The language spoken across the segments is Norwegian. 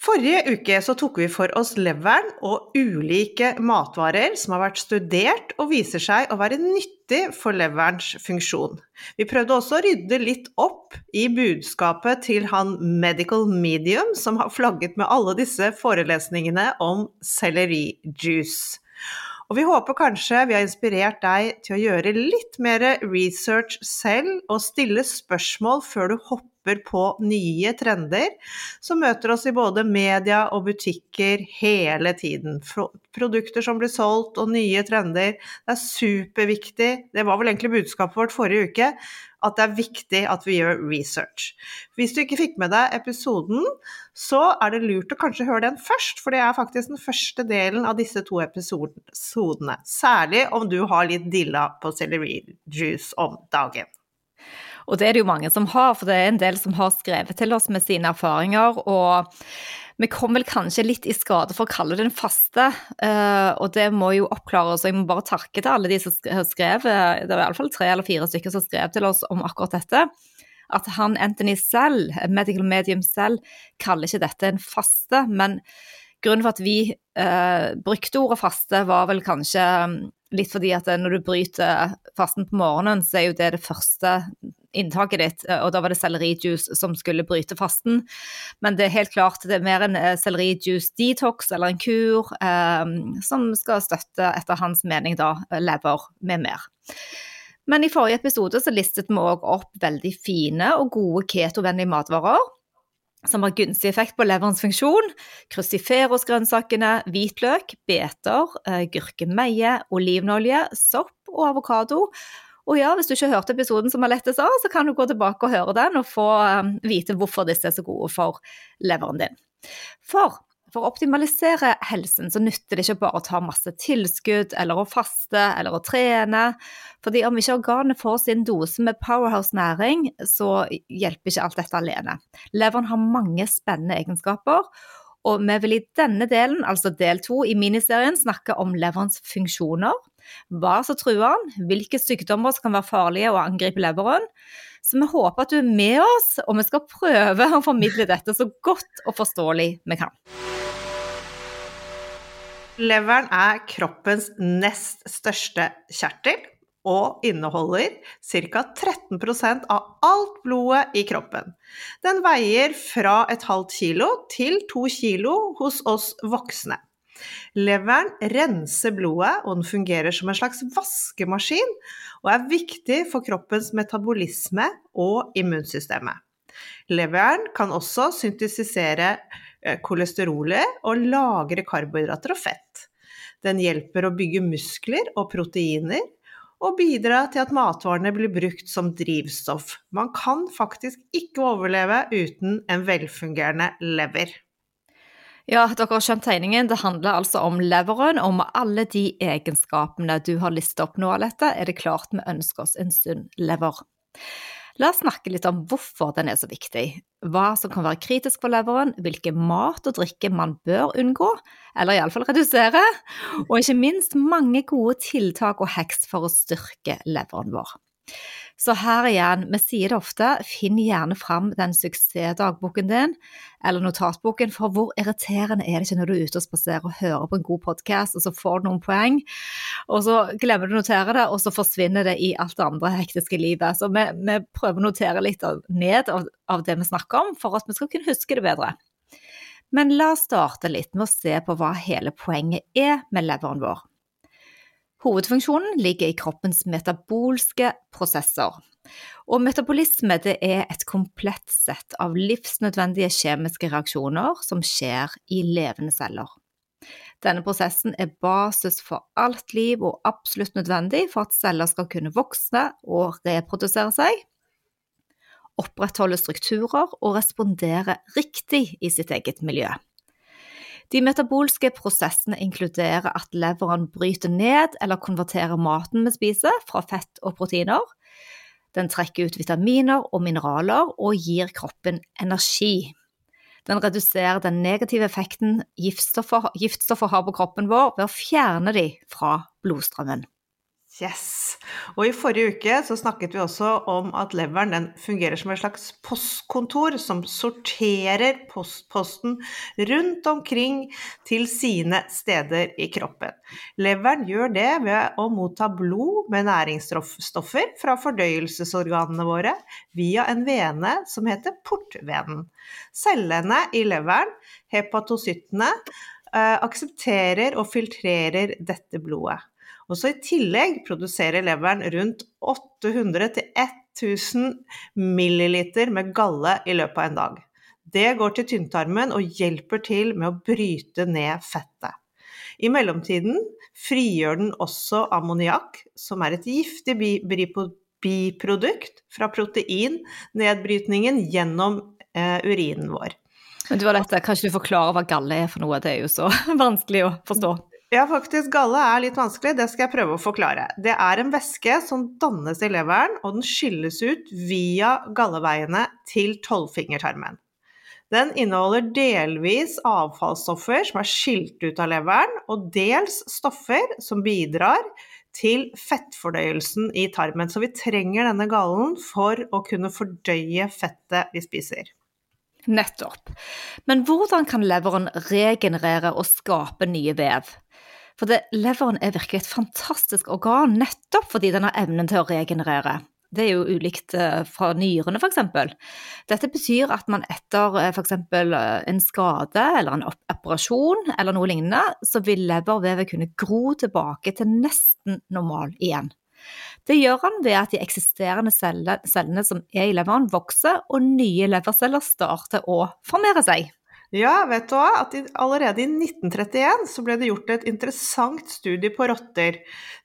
Forrige uke så tok vi for oss leveren og ulike matvarer som har vært studert og viser seg å være nyttig for leverens funksjon. Vi prøvde også å rydde litt opp i budskapet til han medical medium som har flagget med alle disse forelesningene om sellerijuice. Og vi håper kanskje vi har inspirert deg til å gjøre litt mer research selv, og stille spørsmål før du hopper på nye trender som møter oss i både media og butikker hele tiden. Produkter som blir solgt og nye trender. Det er superviktig, det var vel egentlig budskapet vårt forrige uke, at det er viktig at vi gjør research. Hvis du ikke fikk med deg episoden, så er det lurt å kanskje høre den først, for det er faktisk den første delen av disse to episodene. Særlig om du har litt dilla på celery juice om dagen. Og det er det jo mange som har, for det er en del som har skrevet til oss med sine erfaringer. og vi kom vel kanskje litt i skade for å kalle det en faste, uh, og det må jo oppklares. Og jeg må bare takke til alle de som skrev, det var iallfall tre eller fire stykker som skrev til oss om akkurat dette. At han Anthony selv, medical medium selv, kaller ikke dette en faste. Men grunnen for at vi uh, brukte ordet faste, var vel kanskje litt fordi at når du bryter fasten på morgenen, så er jo det det første inntaket ditt, eh, og da var det sellerijuice som skulle bryte fasten. Men det er helt klart det er mer en eh, sellerijuice detox eller en kur eh, som skal støtte, etter hans mening, da, lever med mer. Men i forrige episode så listet vi òg opp veldig fine og gode ketovennlige matvarer som har gunstig effekt på leverens funksjon. Cruciferosgrønnsakene, hvitløk, beter, gurkemeie, olivenolje, sopp og avokado. Og ja, hvis du ikke hørte episoden som Alette sa, så kan du gå tilbake og høre den og få um, vite hvorfor disse er så gode for leveren din. For for å optimalisere helsen så nytter det ikke bare å ta masse tilskudd eller å faste eller å trene. Fordi om ikke organet får sin dose med powerhouse næring, så hjelper ikke alt dette alene. Leveren har mange spennende egenskaper, og vi vil i denne delen, altså del to i miniserien, snakke om leverens funksjoner, hva som truer den, hvilke sykdommer som kan være farlige og angripe leveren. Så vi håper at du er med oss, og vi skal prøve å formidle dette så godt og forståelig vi kan. Leveren er kroppens nest største kjertel og inneholder ca. 13% av alt blodet i kroppen. Den veier fra et halvt kilo til to kilo hos oss voksne. Leveren renser blodet, og den fungerer som en slags vaskemaskin, og er viktig for kroppens metabolisme og immunsystemet. Leveren kan også syntetisere eh, kolesterolet og lagre karbohydrater og fett. Den hjelper å bygge muskler og proteiner, og bidra til at matvarene blir brukt som drivstoff. Man kan faktisk ikke overleve uten en velfungerende lever. Ja, dere har skjønt tegningen. Det handler altså om leveren, og med alle de egenskapene du har listet opp nå, Alette, er det klart vi ønsker oss en sunn lever. La oss snakke litt om hvorfor den er så viktig, hva som kan være kritisk for leveren, hvilke mat og drikke man bør unngå, eller iallfall redusere, og ikke minst mange gode tiltak og heks for å styrke leveren vår. Så her igjen, vi sier det ofte, finn gjerne fram den suksessdagboken din, eller notatboken, for hvor irriterende er det ikke når du er ute og spaserer og hører på en god podkast, og så får du noen poeng, og så glemmer du å notere det, og så forsvinner det i alt det andre hektiske livet. Så vi, vi prøver å notere litt ned av, av det vi snakker om, for at vi skal kunne huske det bedre. Men la oss starte litt med å se på hva hele poenget er med leveren vår. Hovedfunksjonen ligger i kroppens metabolske prosesser. Og metabolisme er et komplett sett av livsnødvendige kjemiske reaksjoner som skjer i levende celler. Denne prosessen er basis for alt liv og absolutt nødvendig for at celler skal kunne vokse og reprodusere seg, opprettholde strukturer og respondere riktig i sitt eget miljø. De metabolske prosessene inkluderer at leveren bryter ned eller konverterer maten vi spiser, fra fett og proteiner. Den trekker ut vitaminer og mineraler og gir kroppen energi. Den reduserer den negative effekten giftstoffer, giftstoffer har på kroppen vår ved å fjerne de fra blodstrømmen. Yes. Og i forrige uke så snakket vi også om at leveren den fungerer som et slags postkontor som sorterer postposten rundt omkring til sine steder i kroppen. Leveren gjør det ved å motta blod med næringsstoffer fra fordøyelsesorganene våre via en vene som heter portvenen. Cellene i leveren, hepatocyttene, eh, aksepterer og filtrerer dette blodet. Og så I tillegg produserer leveren rundt 800-1000 milliliter med galle i løpet av en dag. Det går til tynntarmen og hjelper til med å bryte ned fettet. I mellomtiden frigjør den også ammoniakk, som er et giftig biprodukt fra proteinnedbrytningen gjennom eh, urinen vår. Men du har dette, Kan ikke du forklare hva galle er for noe? Det er jo så vanskelig å forstå. Ja, faktisk. Galle er litt vanskelig, det skal jeg prøve å forklare. Det er en væske som dannes i leveren, og den skilles ut via galleveiene til tolvfingertarmen. Den inneholder delvis avfallsstoffer som er skilt ut av leveren, og dels stoffer som bidrar til fettfordøyelsen i tarmen. Så vi trenger denne gallen for å kunne fordøye fettet vi spiser. Nettopp. Men hvordan kan leveren regenerere og skape nye vev? For det, leveren er virkelig et fantastisk organ nettopp fordi den har evnen til å regenerere. Det er jo ulikt eh, fra nyrene, f.eks. Dette betyr at man etter eh, f.eks. Eh, en skade eller en operasjon eller noe lignende, så vil levervevet kunne gro tilbake til nesten normal igjen. Det gjør han ved at de eksisterende cellene som er i leveren, vokser, og nye leverceller starter å formere seg. Ja, vet du hva? At allerede i 1931 så ble det gjort et interessant studie på rotter.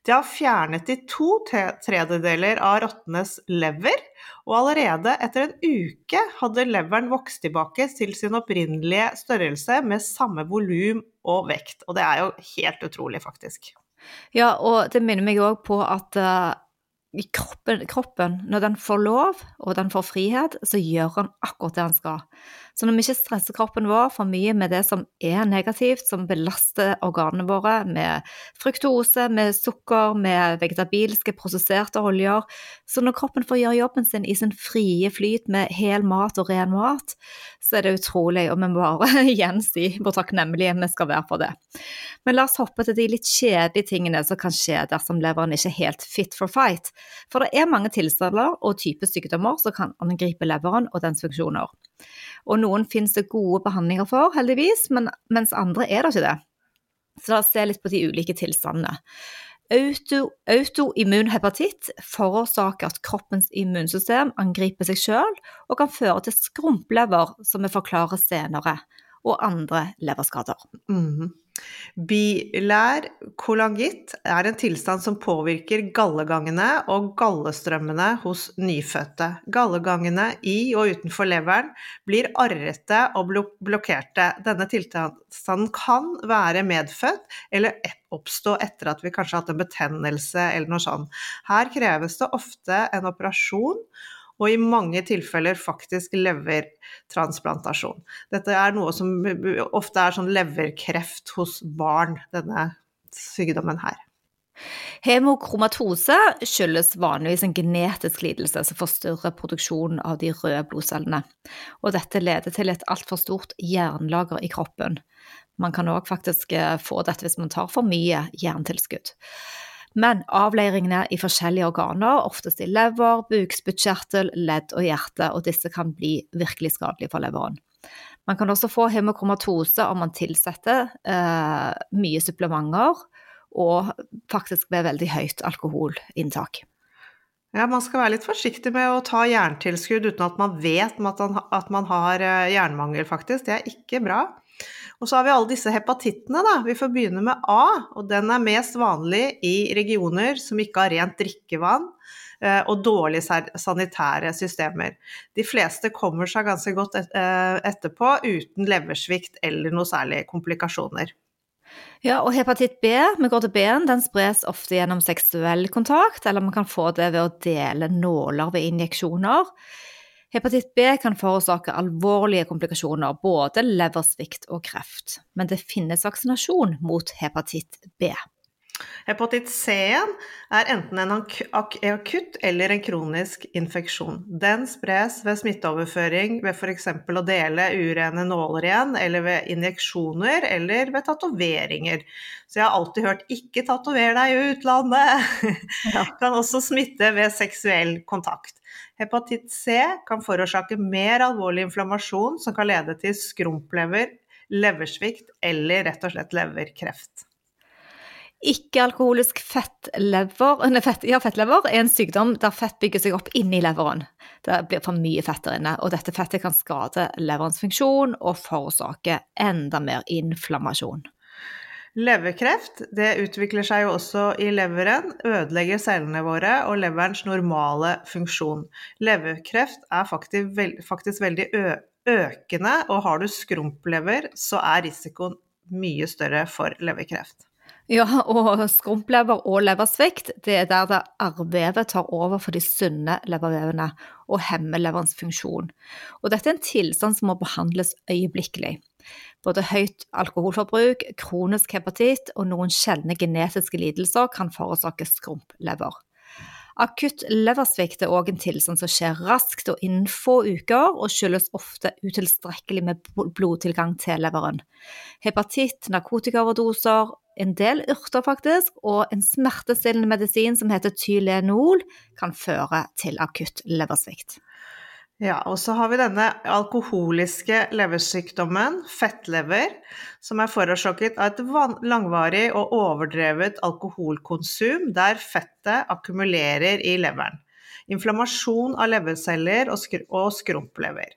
De har fjernet de to tredjedeler av rottenes lever, og allerede etter en uke hadde leveren vokst tilbake til sin opprinnelige størrelse med samme volum og vekt. Og det er jo helt utrolig, faktisk. Ja, og det minner meg òg på at uh, kroppen, kroppen, når den får lov og den får frihet, så gjør den akkurat det den skal. Så når vi ikke stresser kroppen vår for mye med det som er negativt, som belaster organene våre, med fruktose, med sukker, med vegetabilske prosesserte oljer, så når kroppen får gjøre jobben sin i sin frie flyt med hel mat og ren mat, så er det utrolig, og vi må bare igjen si hvor takknemlige vi skal være for det. Men la oss hoppe til de litt kjedelige tingene som kan skje dersom leveren ikke er helt fit for fight. For det er mange tilstander og typer sykdommer som kan angripe leveren og dens funksjoner. Og noen finnes det gode behandlinger for, heldigvis, men, mens andre er det ikke det. Så la oss se litt på de ulike tilstandene. Auto, hepatitt forårsaker at kroppens immunsystem angriper seg selv og kan føre til skrumplever, som vi forklarer senere, og andre leverskader. Mm -hmm. Bilær kolangitt er en tilstand som påvirker gallegangene og gallestrømmene hos nyfødte. Gallegangene i og utenfor leveren blir arrete og blokkerte. Denne tilstanden kan være medfødt eller oppstå etter at vi kanskje har hatt en betennelse eller noe sånt. Her kreves det ofte en operasjon og i mange tilfeller faktisk levertransplantasjon. Dette er noe som ofte er sånn leverkreft hos barn, denne sykdommen her. Hemokromatose skyldes vanligvis en genetisk lidelse som forstyrrer produksjonen av de røde blodcellene. Og dette leder til et altfor stort jernlager i kroppen. Man kan òg faktisk eh, få dette hvis man tar for mye jerntilskudd. Men avleiringene i forskjellige organer, oftest i lever, bukspyttkjertel, ledd og hjerte, og disse kan bli virkelig skadelige for leveren. Man kan også få hemokromatose om man tilsetter eh, mye supplementer og faktisk ved veldig høyt alkoholinntak. Ja, man skal være litt forsiktig med å ta jerntilskudd uten at man vet at man har eh, jernmangel, faktisk. Det er ikke bra. Og så har vi alle disse hepatittene, da. Vi får begynne med A, og den er mest vanlig i regioner som ikke har rent drikkevann eh, og dårlige sanitære systemer. De fleste kommer seg ganske godt eh, etterpå uten leversvikt eller noe særlig komplikasjoner. Ja, og hepatitt B, vi går til B-en, den spres ofte gjennom seksuell kontakt, eller man kan få det ved å dele nåler ved injeksjoner. Hepatitt B kan forårsake alvorlige komplikasjoner, både leversvikt og kreft. Men det finnes vaksinasjon mot hepatitt B. Hepatitt C er enten en akutt eller en kronisk infeksjon. Den spres ved smitteoverføring ved f.eks. å dele urene nåler igjen, eller ved injeksjoner, eller ved tatoveringer. Så jeg har alltid hørt 'ikke tatover deg i utlandet'. Ja. kan også smitte ved seksuell kontakt. Hepatitt C kan forårsake mer alvorlig inflammasjon som kan lede til skrumplever, leversvikt eller rett og slett leverkreft. Ikke-alkoholisk fettlever, fett, ja, fettlever er en sykdom der fett bygger seg opp inni leveren. Det blir for mye fett der inne, og dette fettet kan skade leverens funksjon og forårsake enda mer inflammasjon. Leverkreft det utvikler seg jo også i leveren, ødelegger cellene våre og leverens normale funksjon. Leverkreft er faktisk, faktisk veldig økende, og har du skrumplever, så er risikoen mye større for leverkreft. Ja, og skrumplever og leversvikt, det er der det arrvevet tar over for de sunne levervevene og hemmer leverens funksjon. Og dette er en tilstand som må behandles øyeblikkelig. Både høyt alkoholforbruk, kronisk hepatitt og noen sjeldne genetiske lidelser kan forårsake skrumplever. Akutt leversvikt er òg en tilstand som skjer raskt og innen få uker, og skyldes ofte utilstrekkelig med blodtilgang til leveren. Hepatitt, narkotikaoverdoser, en del urter faktisk, og en smertestillende medisin som heter Tylenol, kan føre til akutt leversvikt. Ja, og så har vi denne alkoholiske leversykdommen, fettlever, som er forårsaket av et langvarig og overdrevet alkoholkonsum der fettet akkumulerer i leveren. Inflammasjon av leverceller og, skr og skrumplever.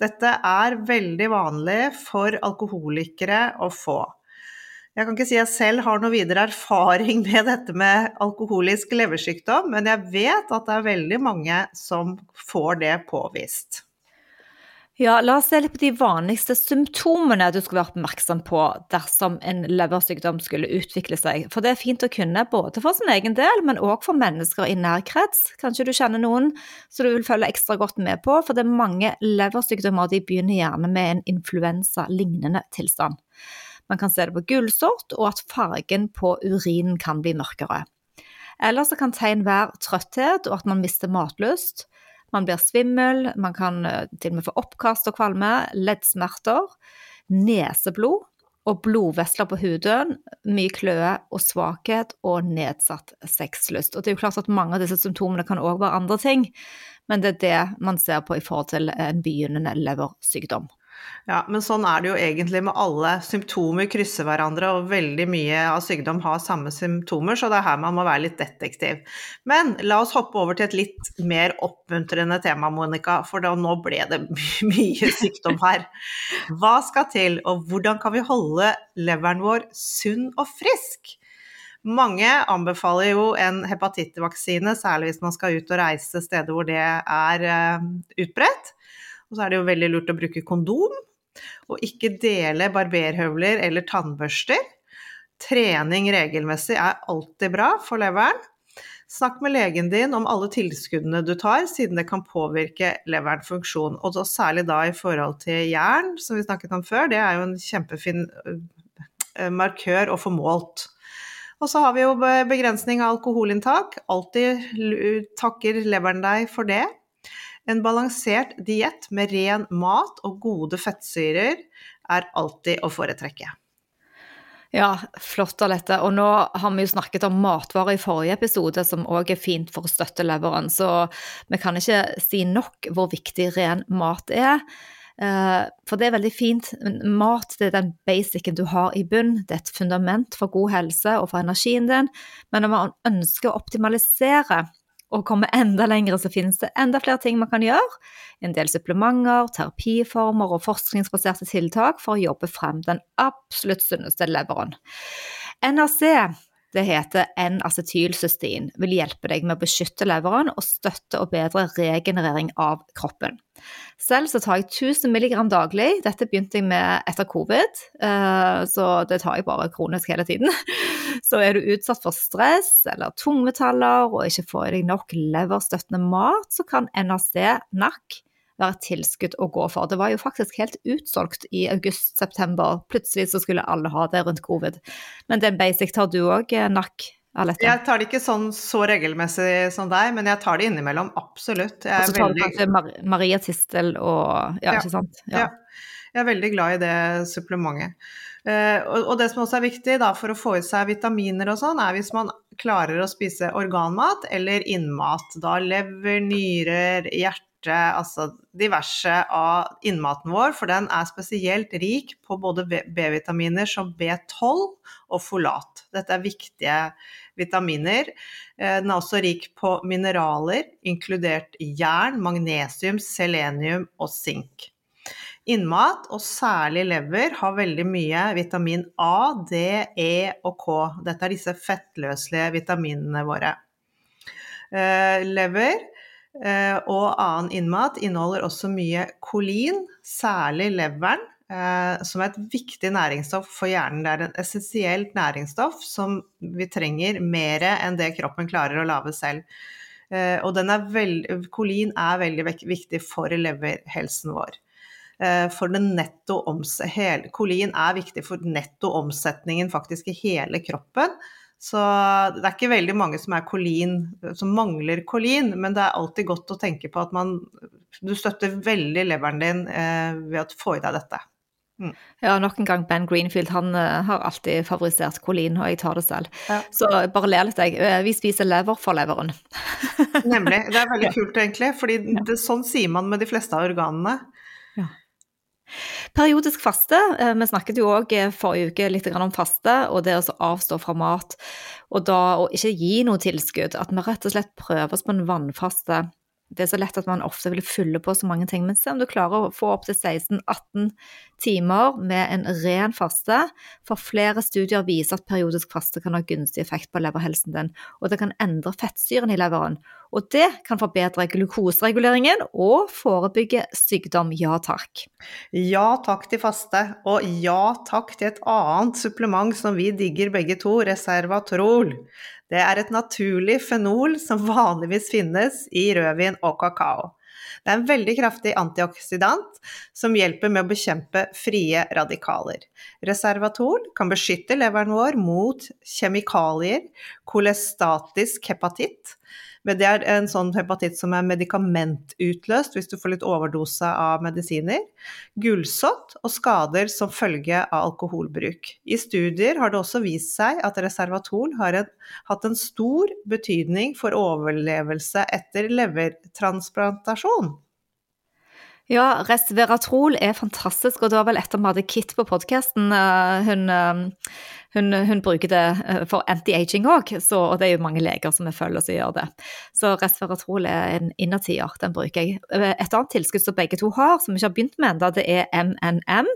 Dette er veldig vanlig for alkoholikere å få. Jeg kan ikke si jeg selv har noe videre erfaring med dette med alkoholisk leversykdom, men jeg vet at det er veldig mange som får det påvist. Ja, la oss se litt på de vanligste symptomene du skulle være oppmerksom på dersom en leversykdom skulle utvikle seg. For det er fint å kunne både for sin egen del, men òg for mennesker i nær krets. Kanskje du kjenner noen som du vil følge ekstra godt med på, for det er mange leversykdommer de begynner gjerne med en influensa-lignende tilstand. Man kan se det på gullsort, og at fargen på urinen kan bli mørkere. Eller så kan tegn være trøtthet og at man mister matlyst. Man blir svimmel, man kan eh, til og med få oppkast og kvalme, leddsmerter, neseblod og blodvesler på huden, mye kløe og svakhet og nedsatt sexlyst. Og det er jo klart at mange av disse symptomene kan òg være andre ting, men det er det man ser på i forhold til en begynnende leversykdom. Ja, men sånn er det jo egentlig med alle. Symptomer krysser hverandre, og veldig mye av sykdom har samme symptomer, så det er her man må være litt detektiv. Men la oss hoppe over til et litt mer oppmuntrende tema, Monica, for da, nå ble det mye sykdom her. Hva skal til, og hvordan kan vi holde leveren vår sunn og frisk? Mange anbefaler jo en hepatittvaksine, særlig hvis man skal ut og reise steder hvor det er uh, utbredt. Og så er det jo veldig lurt å bruke kondom, og ikke dele barberhøvler eller tannbørster. Trening regelmessig er alltid bra for leveren. Snakk med legen din om alle tilskuddene du tar, siden det kan påvirke leverens funksjon. Og særlig da i forhold til jern, som vi snakket om før. Det er jo en kjempefin øh, markør å få målt. Og så har vi jo begrensning av alkoholinntak. Alltid takker leveren deg for det. En balansert diett med ren mat og gode fettsyrer er alltid å foretrekke. Ja, flott Alette. Og nå har vi jo snakket om matvarer i forrige episode, som òg er fint for å støtte leveren, så vi kan ikke si nok hvor viktig ren mat er. Eh, for det er veldig fint. Mat det er den basicen du har i bunn. Det er et fundament for god helse og for energien din. Men når man ønsker å optimalisere og komme enda lenger, så finnes det enda flere ting man kan gjøre. En del supplementer, terapiformer og forskningsbaserte tiltak for å jobbe frem den absolutt sunneste leveren. NRC det heter N-acetylcystein, vil hjelpe deg med å beskytte leveren og støtte og bedre regenerering av kroppen. Selv så tar jeg 1000 mg daglig. Dette begynte jeg med etter covid, eh, så det tar jeg bare kronisk hele tiden. Så er du utsatt for stress eller tungmetaller og ikke får i deg nok leverstøttende mat, så kan NAC, NAC, være tilskudd å gå for. Det var jo faktisk helt utsolgt i august-september. Plutselig så skulle alle ha det rundt covid. Men den basic tar du òg, eh, NAC? Alette? Jeg tar det ikke sånn så regelmessig som deg, men jeg tar det innimellom, absolutt. Og så tar veldig... du kanskje Maria Tistel og ja, ja, ikke sant? Ja. ja. Jeg er veldig glad i det supplementet. Og, og, det som også er viktig da, for å få i seg vitaminer og sånn, er hvis man klarer å spise organmat eller innmat. Da lever, nyrer, hjerte altså diverse av innmaten vår, for den er spesielt rik på både B-vitaminer som B12 og folat. Dette er viktige vitaminer. Eh, den er også rik på mineraler, inkludert jern, magnesium, selenium og sink. Innmat, og særlig lever, har veldig mye vitamin A, D, E og K. Dette er disse fettløselige vitaminene våre. Eh, lever Eh, og annen innmat inneholder også mye kolin, særlig leveren, eh, som er et viktig næringsstoff for hjernen. Det er en essensielt næringsstoff som vi trenger mer enn det kroppen klarer å lage selv. Og er veld, kolin er veldig viktig for leverhelsen vår. For den netto kolin er viktig for netto omsetningen faktisk i hele kroppen. Så det er ikke veldig mange som, kolin, som mangler kolin, men det er alltid godt å tenke på at man, du støtter veldig leveren din eh, ved å få i deg dette. Mm. Ja, nok en gang Ben Greenfield, han uh, har alltid favorisert kolin, og jeg tar det selv. Ja. Så bare ler litt, jeg. Eh, vi spiser lever for leveren. Nemlig. Det er veldig kult, egentlig, For ja. sånn sier man med de fleste av organene. Periodisk faste. Eh, vi snakket jo òg eh, forrige uke litt om faste, og det å avstå fra mat. Og da å ikke gi noe tilskudd. At vi rett og slett prøver oss på en vannfaste det er så lett at man ofte vil fylle på så mange ting. Men se om du klarer å få opptil 16-18 timer med en ren faste. For flere studier viser at periodisk faste kan ha gunstig effekt på leverhelsen din. Og det kan endre fettsyren i leveren. Og det kan forbedre glukosereguleringen og forebygge sykdom. Ja takk. Ja takk til faste. Og ja takk til et annet supplement som vi digger begge to, Reservatrol. Det er et naturlig fenol som vanligvis finnes i rødvin og kakao. Det er en veldig kraftig antioksidant som hjelper med å bekjempe frie radikaler. Reservatol kan beskytte leveren vår mot kjemikalier, kolestatisk hepatitt, men det er en sånn hepatitt som er medikamentutløst hvis du får litt overdose av medisiner. Gulsott og skader som følge av alkoholbruk. I studier har det også vist seg at reservatol har en, hatt en stor betydning for overlevelse etter levertransplantasjon. Ja, resveratrol er fantastisk, og det var vel etter vi hadde Kit på podkasten eh, hun eh, hun, hun, bruker det eh, for anti-aging òg, og det er jo mange leger som vi følger som gjør det. Så resveratrol er en innertier, den bruker jeg. Et annet tilskudd som begge to har, som vi ikke har begynt med ennå, det er MNM.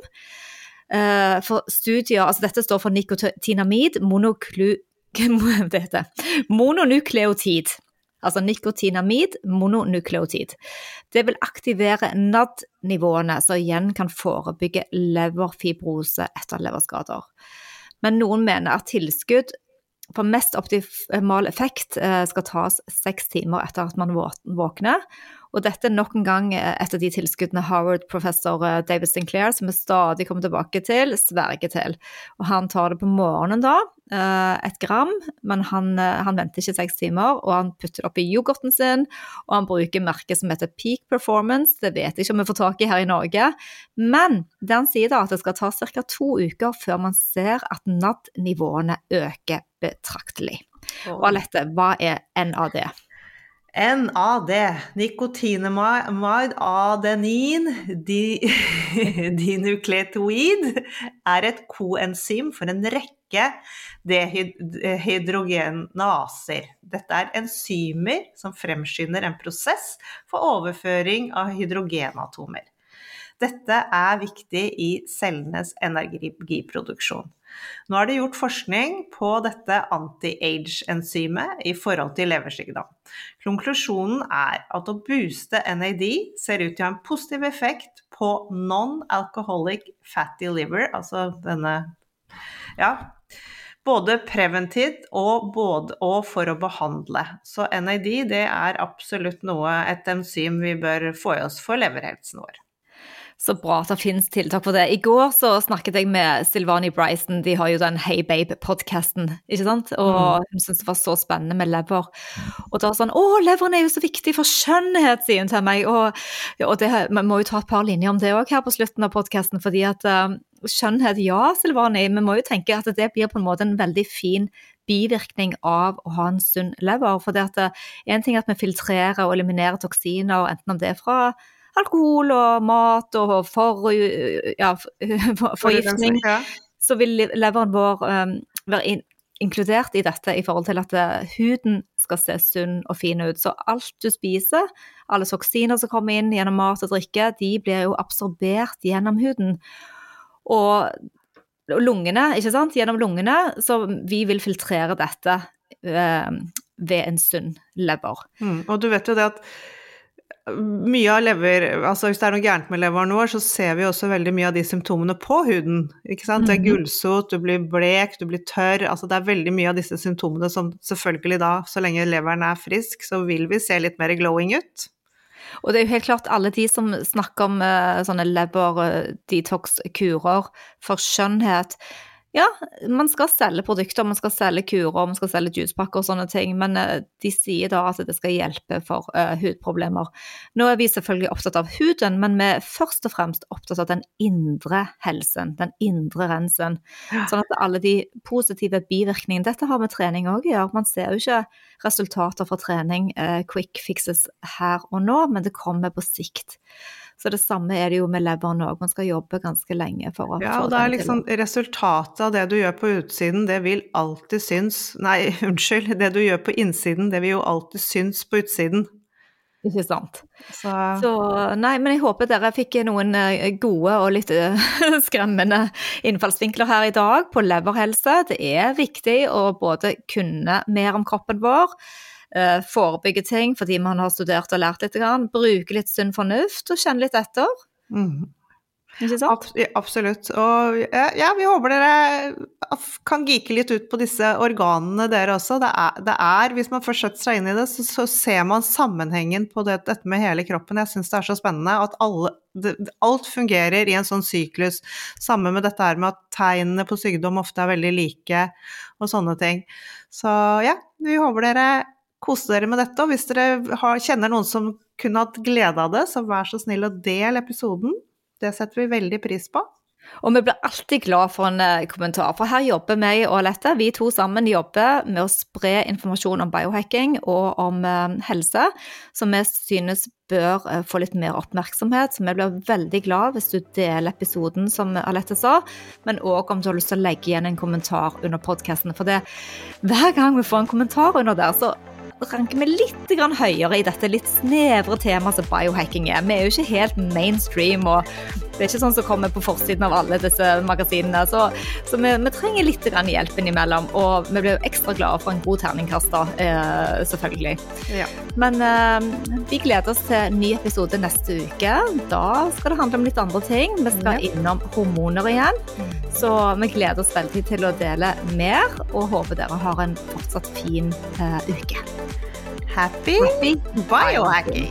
For studier, altså dette står for nikotinamid, monoklu... Hva heter mononukleotid. Altså nikotinamid, mononukleotid. Det vil aktivere NAD-nivåene, som igjen kan forebygge leverfibrose etter leverskader. Men noen mener at tilskudd for mest optimal effekt eh, skal tas seks timer etter at man våkner. Og dette er nok en gang eh, et av de tilskuddene Harvard-professor eh, David Sinclair, som vi stadig kommer tilbake til, sverger til. Og han tar det på morgenen da, eh, et gram, men han, han, venter ikke seks timer. Og han putter det oppi yoghurten sin, og han bruker merket som heter Peak Performance. Det vet jeg ikke om vi får tak i her i Norge. Men den sier da at det skal ta ca. to uker før man ser at NAD-nivåene øker betraktelig. Og Alette, hva er NAD? NAD, nikotinamide adenin di, dinukletoid, er et koenzym for en rekke dehydrogenaser. Dette er enzymer som fremskynder en prosess for overføring av hydrogenatomer. Dette er viktig i cellenes energiproduksjon. Nå er det gjort forskning på dette anti-age-enzymet i forhold til leversykdom. Konklusjonen er at å booste NAD ser ut til å ha en positiv effekt på non-alcoholic fatty liver, altså denne ja, både preventivt og, både, og, for å behandle. Så NAD det er absolutt noe, et enzym vi bør få i oss for leverhelsen vår. Så bra at det finnes tiltak for det. I går så snakket jeg med Silvani Bryson, de har jo den Hey Babe-podkasten, ikke sant? Og mm. hun syntes det var så spennende med lever. Og da sånn Å, leveren er jo så viktig for skjønnhet, sier hun til meg. Og, og det, vi må jo ta et par linjer om det òg her på slutten av podkasten, fordi at uh, skjønnhet, ja, Silvani, vi må jo tenke at det blir på en måte en veldig fin bivirkning av å ha en sunn lever. For det at én en ting er at vi filtrerer og eliminerer toksiner, enten om det er fra alkohol og mat og for, ja, forgiftning, så vil leveren vår um, være in inkludert i dette i forhold til at uh, huden skal se sunn og fin ut. Så alt du spiser, alle toksiner som kommer inn gjennom mat og drikke, de blir jo absorbert gjennom huden. Og lungene, ikke sant, gjennom lungene, så vi vil filtrere dette uh, ved en sunn lever. Mm, og du vet jo det at mye av lever Altså hvis det er noe gærent med leveren vår, så ser vi også veldig mye av de symptomene på huden. Ikke sant? Det er gullsot, gulsot, du blir blek, du blir tørr. Altså det er veldig mye av disse symptomene som selvfølgelig da, så lenge leveren er frisk, så vil vi se litt mer glowing ut. Og det er jo helt klart alle de som snakker om uh, sånne lever detox kurer for skjønnhet ja, man skal selge produkter, man skal selge kurer, man skal selge juicepakker og sånne ting, men eh, de sier da at det skal hjelpe for uh, hudproblemer. Nå er vi selvfølgelig opptatt av huden, men vi er først og fremst opptatt av den indre helsen, den indre rensen. Sånn at alle de positive bivirkningene Dette har med trening òg å gjøre. Man ser jo ikke resultater fra trening, uh, quick fixes her og nå, men det kommer på sikt. Så det samme er det jo med leveren òg, man skal jobbe ganske lenge for å Ja, og det er liksom resultatet av det du gjør på utsiden, det vil alltid synes Nei, unnskyld, det du gjør på innsiden, det vil jo alltid synes på utsiden. Ikke sant. Så. Så, nei, men jeg håper dere fikk noen eh, gode og litt eh, skremmende innfallsvinkler her i dag på leverhelse. Det er viktig å både kunne mer om kroppen vår, uh, forebygge ting fordi man har studert og lært litt, bruke litt sunn fornuft og kjenne litt etter. Mm. Sant? Absolutt. Og ja, vi håper dere kan geeke litt ut på disse organene, dere også. Det er, det er hvis man først setter seg inn i det, så, så ser man sammenhengen på det, dette med hele kroppen. Jeg syns det er så spennende at alle, det, alt fungerer i en sånn syklus. Samme med dette her med at tegnene på sykdom ofte er veldig like, og sånne ting. Så ja, vi håper dere kose dere med dette. Og hvis dere har, kjenner noen som kunne hatt glede av det, så vær så snill å del episoden. Det setter vi veldig pris på. Og vi blir alltid glad for en uh, kommentar, for her jobber vi og Alette, vi to sammen jobber med å spre informasjon om biohacking og om uh, helse, som vi synes bør uh, få litt mer oppmerksomhet. Så vi blir veldig glad hvis du deler episoden, som Alette sa, men òg om du har lyst til å legge igjen en kommentar under podkasten. For det, hver gang vi får en kommentar under der, så ranker vi litt høyere i dette litt snevre temaet som biohacking er. Vi er jo ikke helt mainstream, og det er ikke sånn som kommer på forsiden av alle disse magasinene. Så, så vi, vi, trenger litt hjelp innimellom, og vi blir jo ekstra glade for en god terningkast, da, eh, selvfølgelig. Ja. Men eh, vi gleder oss til ny episode neste uke. Da skal det handle om litt andre ting. Vi skal ja. innom hormoner igjen. Så vi gleder oss veldig til å dele mer, og håper dere har en fortsatt fin eh, uke. Happy, Happy biohacking!